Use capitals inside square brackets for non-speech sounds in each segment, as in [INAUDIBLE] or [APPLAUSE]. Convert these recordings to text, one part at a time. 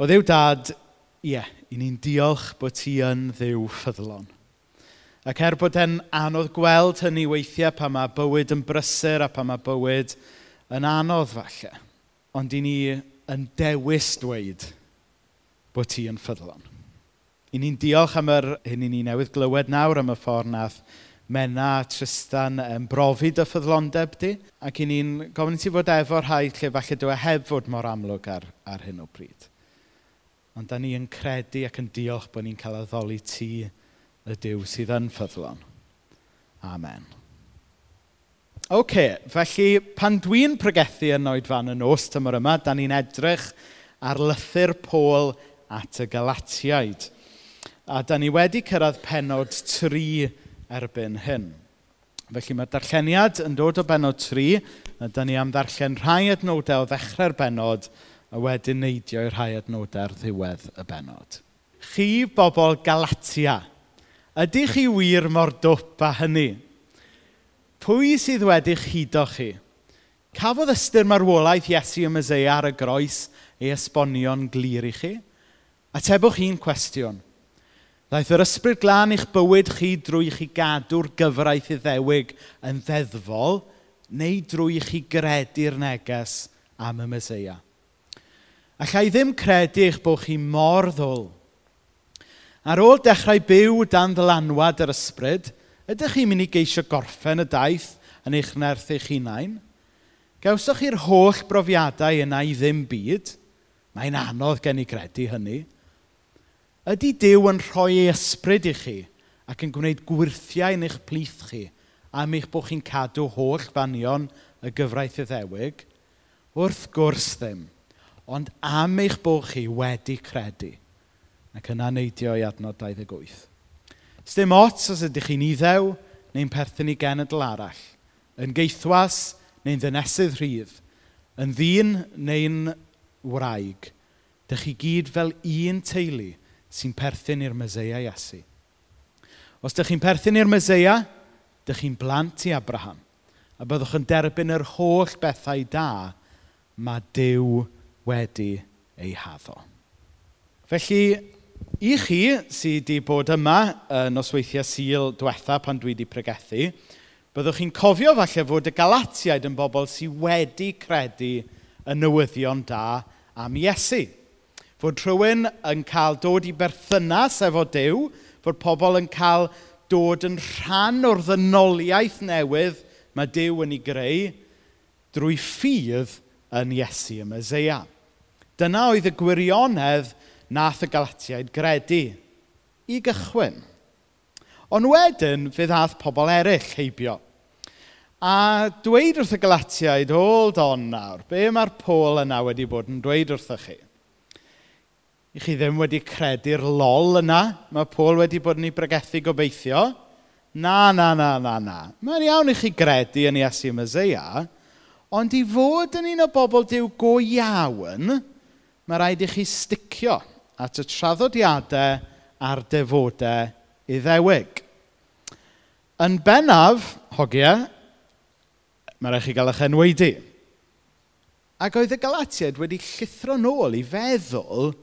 O ddiw dad, ie, yeah, i ni'n diolch bod ti yn ddiw ffyddlon. Ac er bod e'n anodd gweld hynny weithiau pa mae bywyd yn brysur a pa mae bywyd yn anodd falle, ond i ni yn dewis dweud bod ti yn ffyddlon. I ni'n diolch am yr hyn i ni newydd glywed nawr am y ffordd nath Mena a Tristan yn brofi dy ffyddlondeb di, ac i ni'n gofyn ti fod efo rhai lle falle dwi e heb fod mor amlwg ar, ar hyn o bryd. Ond da ni yn credu ac yn diolch bod ni'n cael addoli ti, y Dyw sydd yn ffyddlon. Amen. OK, felly pan dwi'n pregethu yn oed fan y nos tymor yma, da ni'n edrych ar lythyr Pôl at y Galatiaid. A da ni wedi cyrraedd penod 3 erbyn hyn. Felly mae'r darlleniad yn dod o benod 3, a da ni am ddarllen rhai adnodau o ddechrau'r benod 3 a wedyn neidio i'r rhai adnodau ar ddiwedd y benod. Chi bobl Galatia, ydych chi wir mor dwp â hynny? Pwy sydd wedi'ch hudo chi? Cafodd ystyr marwolaeth Iesu y Myseia ar y groes ei esbonio'n glir i chi? Atebwch un cwestiwn. Ddaeth yr ysbryd glân i'ch bywyd chi drwy chi gadw'r gyfraith iddewig yn ddeddfol neu drwy chi gredu'r neges am y A chai ddim credu eich bod chi mor ddwl. Ar ôl dechrau byw dan ddylanwad yr ysbryd, ydych chi'n mynd i geisio gorffen y daith yn eich nerth eich hunain? Gawswch chi'r holl brofiadau yna i ddim byd? Mae'n anodd gen i credu hynny. Ydy Dyw yn rhoi ei ysbryd i chi ac yn gwneud gwirthiau yn eich plith chi am eich bod chi'n cadw holl fanion y gyfraith iddewig? Wrth gwrs ddim. Ond am eich bod chi wedi credu. Ac yna neidio i adnod 28. Sdim ots os ydych chi'n iddew neu'n perthyn i genedl arall, yn geithwas neu'n ddynesydd rhydd, yn ddyn neu'n wraig, dych chi gyd fel un teulu sy'n perthyn i'r Myseia Iesu. Os dych chi'n perthyn i'r Myseia, dych chi'n blant i Abraham, a byddwch yn derbyn yr holl bethau da mae Dyw yn wedi ei haddo. Felly, i chi sydd wedi bod yma yn osweithiau Sul diwetha pan dwi wedi pregethu, byddwch chi'n cofio falle fod y Galatiaid yn bobl sydd wedi credu y newyddion da am Iesu. Fod rhywun yn cael dod i berthynas efo Dyw, fod pobl yn cael dod yn rhan o'r ddynoliaeth newydd mae Dyw yn ei greu drwy ffydd yn Iesu y Meseia. Dyna oedd y gwirionedd nath y Galatiaid gredu i gychwyn. Ond wedyn fe ddath pobl eraill heibio. A dweud wrth y Galatiaid, hold on nawr, be mae'r Pôl yna wedi bod yn dweud wrthych chi? I chi ddim wedi credu'r lol yna, mae Pôl wedi bod yn ei bregethu gobeithio. Na, na, na, na, na. Mae'n iawn i chi gredu yn Iesu Myseia, ond i fod yn un o bobl diw go iawn, mae rhaid i chi sticio at y traddodiadau a'r defodau iddewig. Yn bennaf, hogiau, mae rhaid chi gael eich enwedu. Ac oedd y Galatiad wedi llithro nôl i feddwl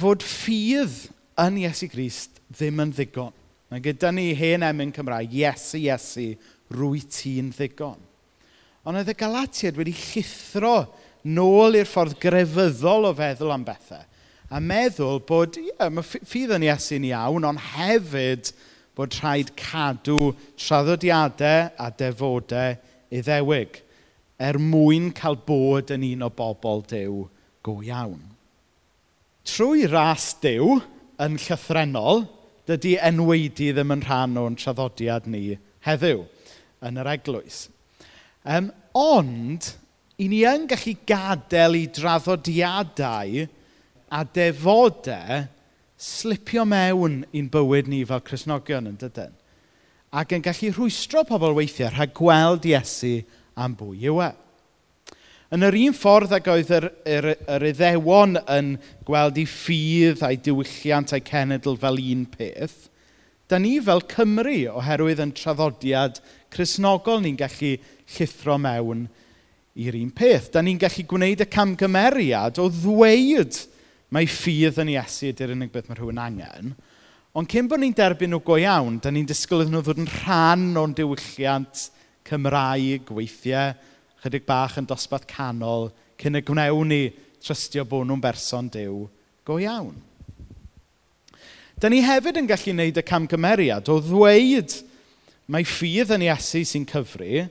fod ffydd yn Iesu Grist ddim yn ddigon. Mae gyda ni hen emyn Cymraeg, Iesu, Iesu, rwy ti'n ddigon. Ond oedd y Galatiad wedi llithro nôl i'r ffordd grefyddol o feddwl am bethau. A meddwl bod, ie, yeah, mae ffydd yn Iesu'n iawn, ond hefyd bod rhaid cadw traddodiadau a defodau iddewig er mwyn cael bod yn un o bobl dew go iawn. Trwy ras dew yn llythrenol, dydy enweidi ddim yn rhan o'n traddodiad ni heddiw yn yr eglwys. Um, ond i ni yn gallu gadael i draddodiadau a defodau slipio mewn i'n bywyd ni fel Cresnogion yn dydyn? Ac yn gallu rhwystro pobl weithiau rhag gweld Iesu am bwy yw e. Yn yr un ffordd ag oedd yr, yr, yr iddewon yn gweld ei ffydd a'i diwylliant a'i cenedl fel un peth, da ni fel Cymru oherwydd yn traddodiad Cresnogol ni'n gallu llithro mewn i'r un peth. Da ni'n gallu gwneud y camgymeriad o ddweud mae ffydd yn Iesu ydy'r unig beth mae rhywun angen. Ond cyn bod ni'n derbyn nhw go iawn, da ni'n disgwyl iddyn nhw ddod yn rhan o'n diwylliant Cymraeg, weithiau, chydig bach yn dosbarth canol, cyn y gwnewn ni trystio bod nhw'n berson Dyw go iawn. Da ni hefyd yn gallu gwneud y camgymeriad o ddweud mae ffydd yn Iesu sy'n cyfri,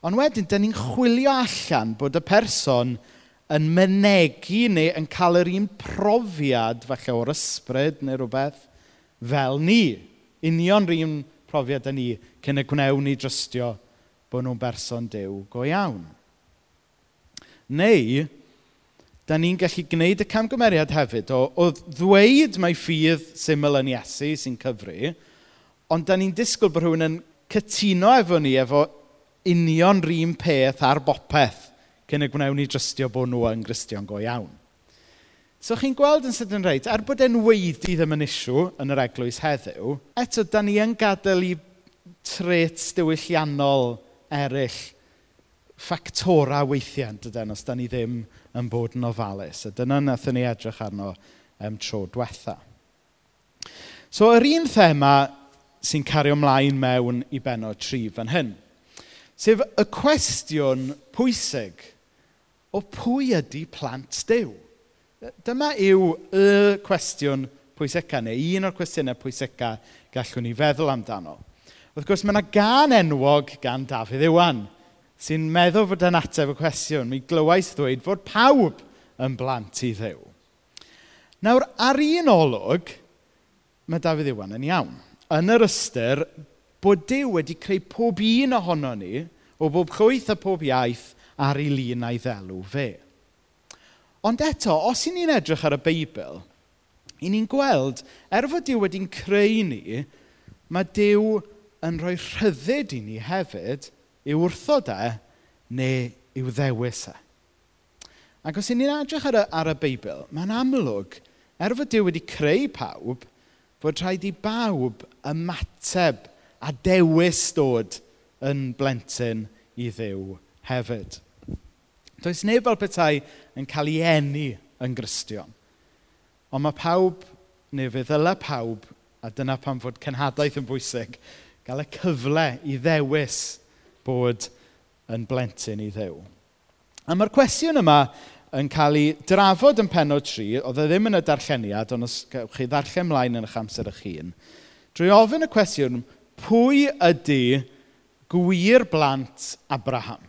Ond wedyn, dyn ni'n chwilio allan bod y person yn mynegu neu yn cael yr un profiad falle o'r ysbryd neu rhywbeth fel ni. Union yr un profiad yn ni cyn y gwnewn ni drystio bod nhw'n berson dew go iawn. Neu, da ni'n gallu gwneud y camgymeriad hefyd o, o ddweud mae ffydd syml yn Iesu sy'n cyfru, ond da ni'n disgwyl bod rhywun yn cytuno efo ni efo union rhywun peth ar bopeth cyn y gwnewn ni drystio bod nhw yn gristion go iawn. So chi'n gweld yn sydyn reit, er bod e'n weiddi ddim yn isiw yn yr eglwys heddiw, eto, da ni yn gadael i trets diwylliannol eraill ffactora weithiau, dydyn, os da ni ddim yn bod yn ofalus. A dyna wnaethon ni edrych arno um, tro diwetha. So, yr un thema sy'n cario ymlaen mewn i benod tri fan hyn – Sef y cwestiwn pwysig o pwy ydy plant Duw? Dyma yw y cwestiwn pwysica neu un o'r cwestiynau pwysica gallwn ni feddwl amdano. Wrth gwrs, mae yna gan enwog gan Dafydd Iwan sy'n meddwl fod yn ateb y cwestiwn. Mi glywais ddweud fod pawb yn blant i ddew. Nawr, ar un olwg, mae Dafydd Iwan yn iawn. Yn yr ystyr, bod Dyw wedi creu pob un ohono ni o bob chwyth a pob iaith ar ei lun a'i ddelw fe. Ond eto, os i ni'n edrych ar y Beibl, i ni'n gweld, er fod Dyw wedi'n creu ni, mae Dyw yn rhoi rhyddid i ni hefyd i wrthod e neu i'w ddewis e. Ac os i ni'n edrych ar y, ar y Beibl, mae'n amlwg, er fod Dyw wedi creu pawb, fod rhaid i bawb ymateb a dewis dod yn blentyn i ddew hefyd. Does neb fel petai yn cael ei eni yn gristion. Ond mae pawb, neu fe ddyle pawb, a dyna pam fod cenhadaeth yn bwysig, gael y cyfle i ddewis bod yn blentyn i ddew. A mae'r cwestiwn yma yn cael ei drafod yn penod tri, oedd e ddim yn y darlleniad, ond os gewch chi ddarllen mlaen yn eich amser eich hun, drwy ofyn y cwestiwn, pwy ydy gwir blant Abraham?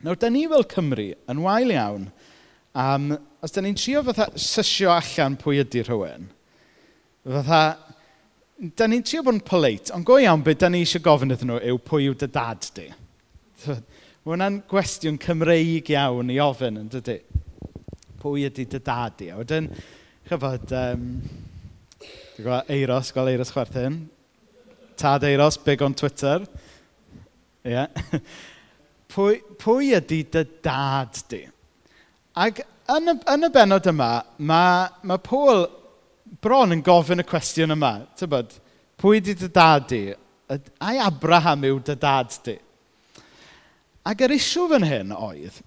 Nawr, da ni fel Cymru yn wael iawn um, os da ni'n trio fatha sysio allan pwy ydy rhywun, fatha, da ni'n trio bod yn polite, ond go iawn beth da ni eisiau gofyn iddyn nhw yw pwy yw dy dad di. [LAUGHS] Mae hwnna'n gwestiwn Cymreig iawn i ofyn, yn dydy? Pwy ydy dy dad di? A wedyn, chyfod, um, gwybod, Eiros, gael Eiros Chwerthin, Tad Eiros, big on Twitter. Ie. Yeah. [LAUGHS] pwy, pwy ydy dy dad di? Ac yn y, yn y benod yma, mae, mae Paul bron yn gofyn y cwestiwn yma. Tybod, pwy ydy dy dad di? Ai Abraham yw dy dad di? Ac yr isw fan hyn oedd,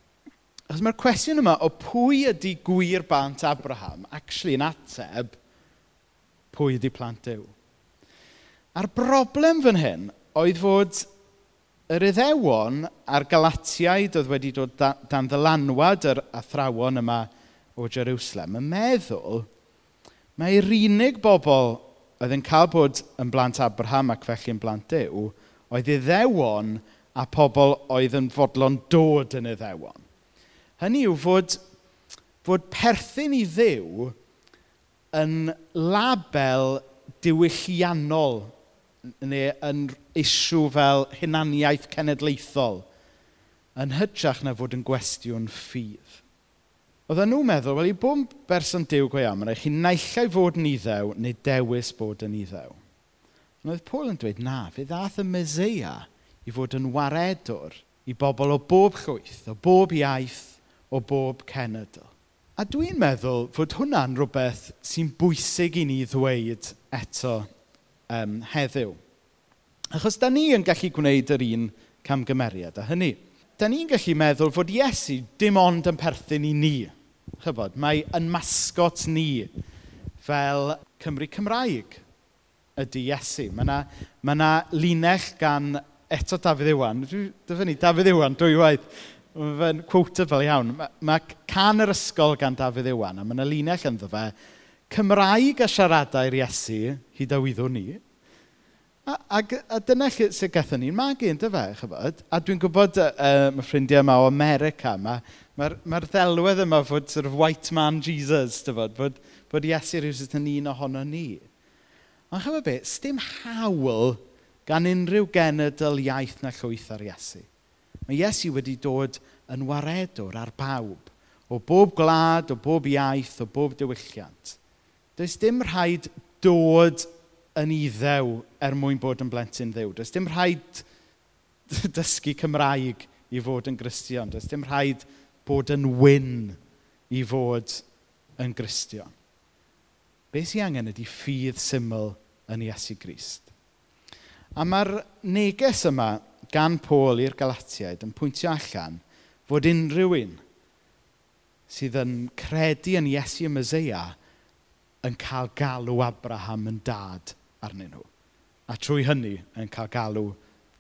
achos mae'r cwestiwn yma o pwy ydy gwir bant Abraham, actually yn ateb pwy ydy plant Dyw. A'r broblem fan hyn oedd fod yr Iddewon a'r Galatiaid oedd wedi dod dan ddylanwad yr athrawon yma o Jerusalem yn meddwl mae'r unig bobl oedd yn cael bod yn blant Abraham ac felly yn blant Dyw oedd Iddewon a pobl oedd yn fodlon dod yn Iddewon. Hynny yw fod, fod perthyn i ddew yn label diwylliannol neu yn isw fel hunaniaeth cenedlaethol yn hytrach na fod yn gwestiwn ffydd. Oedden nhw'n meddwl, wel i bob berson diw go iawn, mae'n rhaid chi naillai fod yn iddew neu dewis bod yn iddew. Ond oedd Paul yn dweud, na, fe ddath y Meseia i fod yn waredwr i bobl o bob chwyth, o bob iaith, o bob cenedl. A dwi'n meddwl fod hwnna'n rhywbeth sy'n bwysig i ni ddweud eto um, heddiw. Achos da ni yn gallu gwneud yr un camgymeriad a hynny. Dan ni'n gallu meddwl fod Iesu dim ond yn perthyn i ni. Chybod, mae yn masgot ni fel Cymru Cymraeg ydy Iesu. Mae yna ma, na, linell gan eto Dafydd Iwan. Dyfynnu, Dafydd Iwan, dwy waith. Mae'n quotable iawn. Mae ma can yr ysgol gan Dafydd Iwan, a mae yna linell ynddo fe Cymraeg a siaradau'r Iesu hyd a wyddwn ni. A, a, a dyna lle sydd gatho ni'n magu, ynddo fe, chybod? A dwi'n gwybod, uh, mae ffrindiau yma o America yma, mae'r ma, r, ddelwedd yma fod sort of white man Jesus, dyfod, bod, bod Iesu rhywbeth yn un ohono ni. Ond chybod beth, sdim hawl gan unrhyw genedl iaith na llwyth ar Iesu. Mae Iesu wedi dod yn waredwr ar bawb, o bob gwlad, o bob iaith, o bob diwylliant. Does dim rhaid dod yn iddew er mwyn bod yn blentyn ddew. Does dim rhaid dysgu Cymraeg i fod yn gristion. Does dim rhaid bod yn wyn i fod yn gristion. Be sy'n angen ydy ffydd syml yn Iesu Grist. A mae'r neges yma gan Pôl i'r Galatiaid yn pwyntio allan fod unrhyw un sydd yn credu yn Iesu y Myseia yn cael galw Abraham yn dad arnyn nhw. A trwy hynny yn cael galw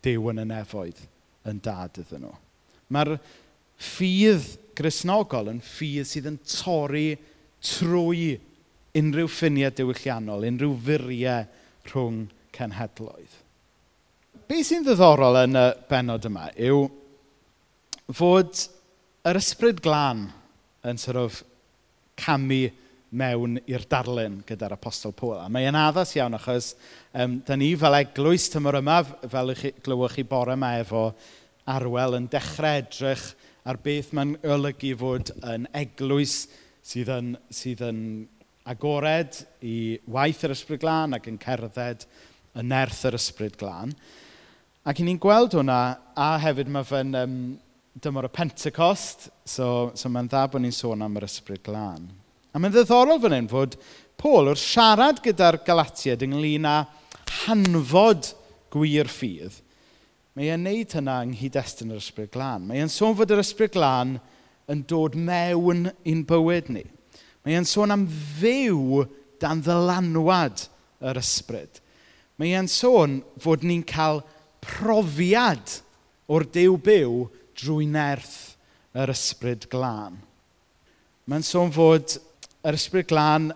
Dyw yn y nefoedd yn dad iddyn nhw. Mae'r ffydd grisnogol yn ffydd sydd yn torri trwy unrhyw ffiniau diwylliannol, unrhyw furiau rhwng cenhedloedd. Be sy'n ddiddorol yn y benod yma yw fod yr ysbryd glân yn sort of camu mewn i'r darlun gyda'r apostol Pôl. A mae'n addas iawn achos um, da ni fel eglwys tymor yma, fel chi, glywch chi bore yma efo arwel yn dechrau edrych ar beth mae'n olygu fod yn eglwys sydd yn, sydd yn agored i waith yr ysbryd glân ac yn cerdded yn nerth yr ysbryd glân. Ac i ni'n gweld hwnna, a hefyd mae fe'n um, dymor y Pentecost, so, so mae'n dda bod ni'n sôn am yr ysbryd glân. A mae'n ddiddorol fan hyn fod Paul wrth siarad gyda'r Galatiad ynglyn â hanfod gwir ffydd, mae e'n neud hynna yng nghyd-destun yr Ysbryd Glân. Mae e'n sôn fod yr Ysbryd Glân yn dod mewn i'n bywyd ni. Mae e'n sôn am fyw dan ddylanwad yr ysbryd. Mae e'n sôn fod ni'n cael profiad o'r Dew byw drwy nerth yr ysbryd glân. Mae'n sôn fod yr Ysbryd Glân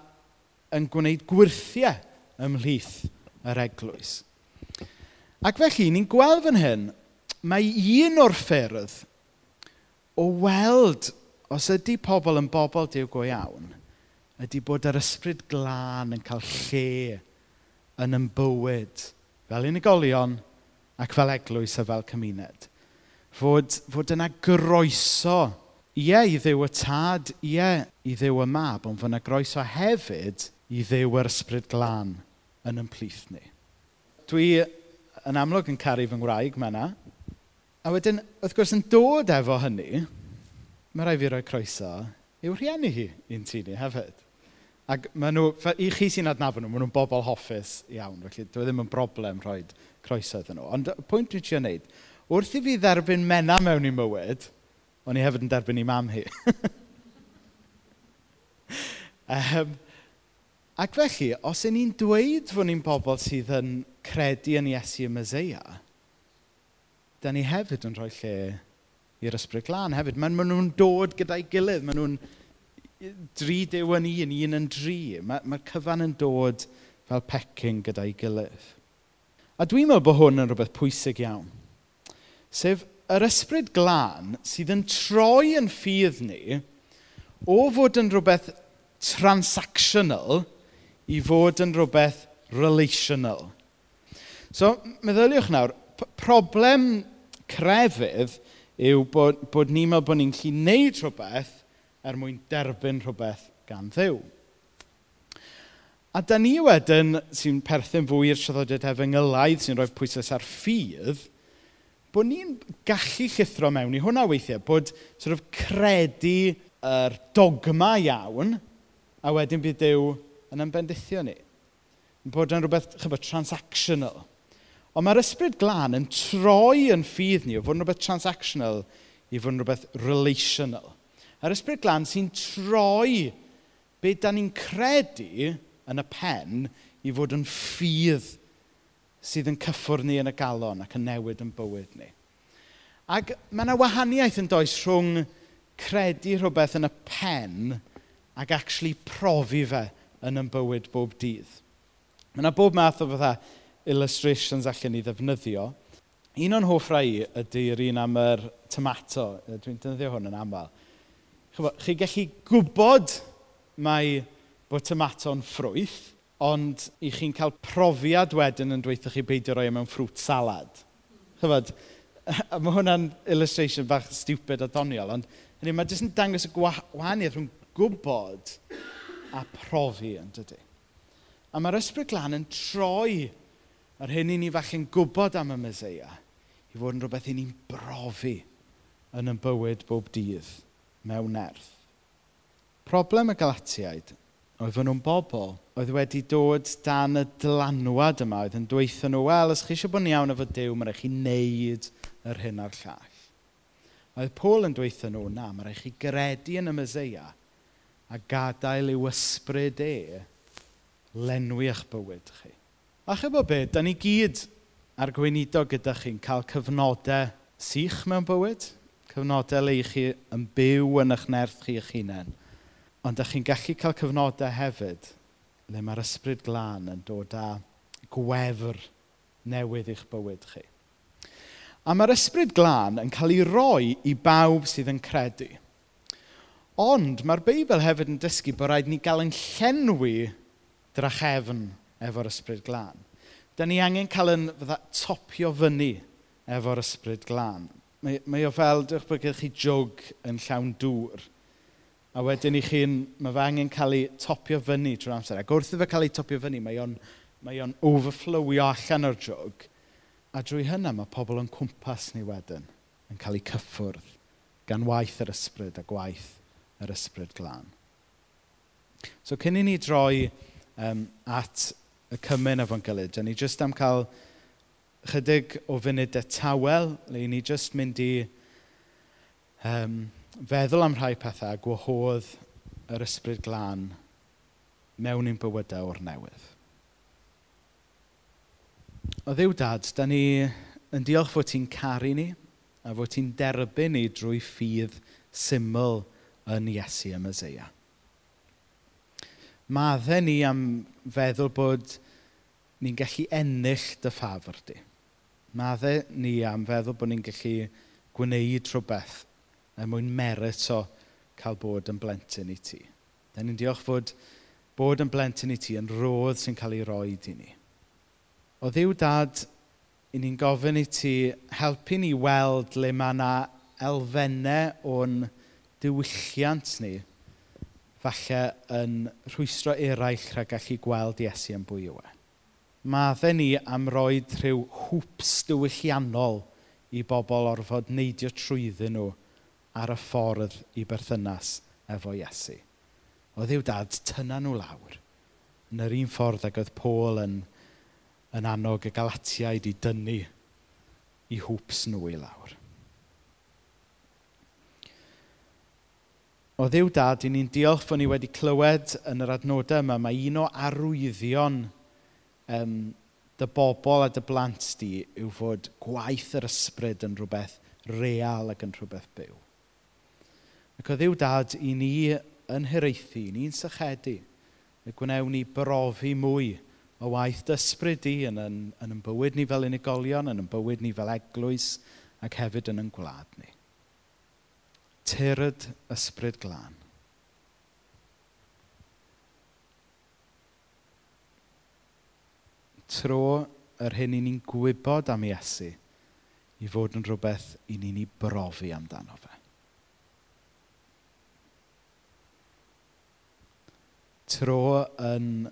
yn gwneud gwirthiau ymhlith yr eglwys. Ac felly, ni'n gweld fan hyn, mae un o'r ffyrdd o weld os ydy pobl yn bobl diw go iawn, ydy bod yr ysbryd glân yn cael lle yn ymbywyd fel unigolion ac fel eglwys a fel cymuned. Fod, fod yna groeso ie i ddew y Tad, ie i ddew y Mab, ond fy' 'na groeso hefyd i ddew yr Ysbryd Glân yn ymplith ni. Dwi yn amlwg yn caru fy ngwraig ma' A wedyn, wrth gwrs, yn dod efo hynny, mae raid fi roi croeso i'w rhieni hi i'n tŷ ni hefyd. Ac maen nhw, i chi sy'n adnabod nhw, maen nhw'n bobl hoffus iawn, felly dwi e ddim yn broblem rhoi croeso iddyn nhw. Ond y pwynt dwi'n trio wneud, wrth i fi dderbyn mena mewn i mywyd, O'n i hefyd yn derbyn ei mam hi. um, [LAUGHS] ac felly, os y'n ni'n dweud fod ni'n bobl sydd yn credu yn Iesu y Myseia, da ni hefyd yn rhoi lle i'r ysbryd glân hefyd. Maen nhw'n dod gyda'i gilydd. Maen nhw'n dri dew yn un, un yn dri. Mae'r ma cyfan yn dod fel pecyn gyda'i gilydd. A dwi'n meddwl bod hwn yn rhywbeth pwysig iawn. Sef yr ysbryd glân sydd yn troi yn ffydd ni o fod yn rhywbeth transactional i fod yn rhywbeth relational. So, meddyliwch nawr, problem crefydd yw bod, bod ni'n meddwl bod ni'n gallu neud rhywbeth er mwyn derbyn rhywbeth gan ddew. A da ni wedyn sy'n perthyn fwy i'r traddodiad efengelaidd sy'n rhoi pwysau ar ffydd – bod ni'n gallu llithro mewn i hwnna weithiau, bod sort of credu yr dogma iawn, a wedyn bydd Dyw yn ymbendithio ni. Bod yn rhywbeth chyfod transactional. Ond mae'r ysbryd glân yn troi yn ffydd ni o fod yn rhywbeth transactional i fod yn rhywbeth relational. Yr ysbryd glân sy'n troi be da ni'n credu yn y pen i fod yn ffydd sydd yn cyffwr ni yn y galon ac yn newid yn bywyd ni. Ac mae yna wahaniaeth yn does rhwng credu rhywbeth yn y pen ac actually profi fe yn yn bywyd bob dydd. Mae yna bob math o fatha illustrations allan ni ddefnyddio. Un o'n hoff rai ydy'r un am yr tomato. Dwi'n defnyddio hwn yn aml. Chyfo, chi gallu gwybod mai bod tomato'n ffrwyth, ond i chi'n cael profiad wedyn yn dweithio chi beidio roi e mewn ffrwt salad. Chyfod, [LAUGHS] mae hwnna'n illustration bach stupid a doniol, ond hynny, mae jyst yn dangos y gwahaniaeth rhwng gwybod a profi yn dydy. A mae'r ysbryd glân yn troi yr hyn i ni falle'n gwybod am y Mesoea i fod yn rhywbeth i ni'n brofi yn y bywyd bob dydd mewn nerth. Problem y Galatiaid Oedden nhw'n bobl oedd wedi dod dan y dylanwad yma, oedd yn dweithio nhw, wel, os chi eisiau bod yn iawn efo Dyw, mae'n rhaid chi wneud yr hyn a'r llall. Oedd Paul yn dweithio nhw, na, mae'n rhaid chi gredu yn y myseia a gadael i'w ysbryd e lenwi eich bywyd chi. A chyd bod beth, da ni gyd ar gweinido gyda chi'n cael cyfnodau sych mewn bywyd, cyfnodau le i chi yn byw yn eich nerth chi eich hunain. Ond ydych chi'n gallu cael cyfnodau hefyd le mae'r ysbryd glân yn dod â gwefr newydd i'ch bywyd chi. A mae'r ysbryd glân yn cael ei roi i bawb sydd yn credu. Ond mae'r Beibl hefyd yn dysgu bod rhaid ni gael yn llenwi drachefn efo'r ysbryd glân. Da ni angen cael yn fydda, topio fyny efo'r ysbryd glân. Mae, mae o fel, dych bod chi jwg yn llawn dŵr – A wedyn i chi'n... mae fe angen cael ei topio fyny drwy'r amser. Ac wrth i fe cael ei topio fyny, mae o'n, mae o'n overflowio allan o'r jwg. A drwy hynna mae pobl yn cwmpas ni wedyn yn cael ei cyffwrdd gan waith yr ysbryd a gwaith yr ysbryd glân. So cyn i ni droi um, at y cymyn efo'n da ni jyst am cael chydig o funudau e tawel, le ni jyst mynd i um, feddwl am rhai pethau a gwahodd yr ysbryd glân mewn i'n bywydau o'r newydd. O ddiw dad, da ni yn diolch fod ti'n caru ni a fod ti'n derbyn ni drwy ffydd syml yn Iesu y Myseia. Maddau ni am feddwl bod ni'n gallu ennill dy ffafr di. Maddau ni am feddwl bod ni'n gallu gwneud rhywbeth er mwyn merito cael bod yn blentyn i ti. Da ni'n diolch fod bod yn blentyn i ti yn rodd sy'n cael ei roi i ni. O ddiw dad, i ni'n gofyn i ti helpu ni weld le mae yna elfennau o'n diwylliant ni falle yn rhwystro eraill rhag gallu gweld Iesu yn bwy yw e. Maddau ni am roed rhyw hwps diwylliannol i bobl orfod neidio trwyddyn nhw ar y ffordd i berthynas efo Iesu. Oedd i'w dad tynna nhw lawr yn yr un ffordd ag oedd Paul yn, yn annog y Galatiaid i dynnu i hwps nhw i lawr. O ddiw dad, i ni'n diolch fod ni wedi clywed yn yr adnodau yma, mae un o arwyddion um, dy bobl a dy blant di yw fod gwaith yr ysbryd yn rhywbeth real ac yn rhywbeth byw. Ac oedd Dduw dad i ni yn hiraethu, i ni'n sychedu, y gwnewn ni brofi mwy o waith dysbryd di yn, yn, yn yn bywyd ni fel unigolion, yn yn bywyd ni fel eglwys ac hefyd yn yn gwlad ni. Tyryd ysbryd glân. Tro yr hyn i ni'n gwybod am Iesu i fod yn rhywbeth i ni'n ei brofi amdano fe. Tro yn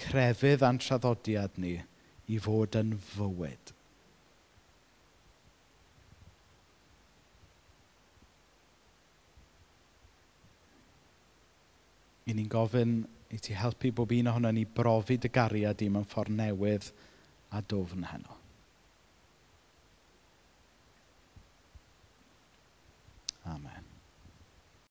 crefydd a'n traddodiad ni i fod yn fywyd. i ni'n gofyn i ti helpu bob un ohono ni brofi dy gariad i mewn ffordd newydd a dofn heno.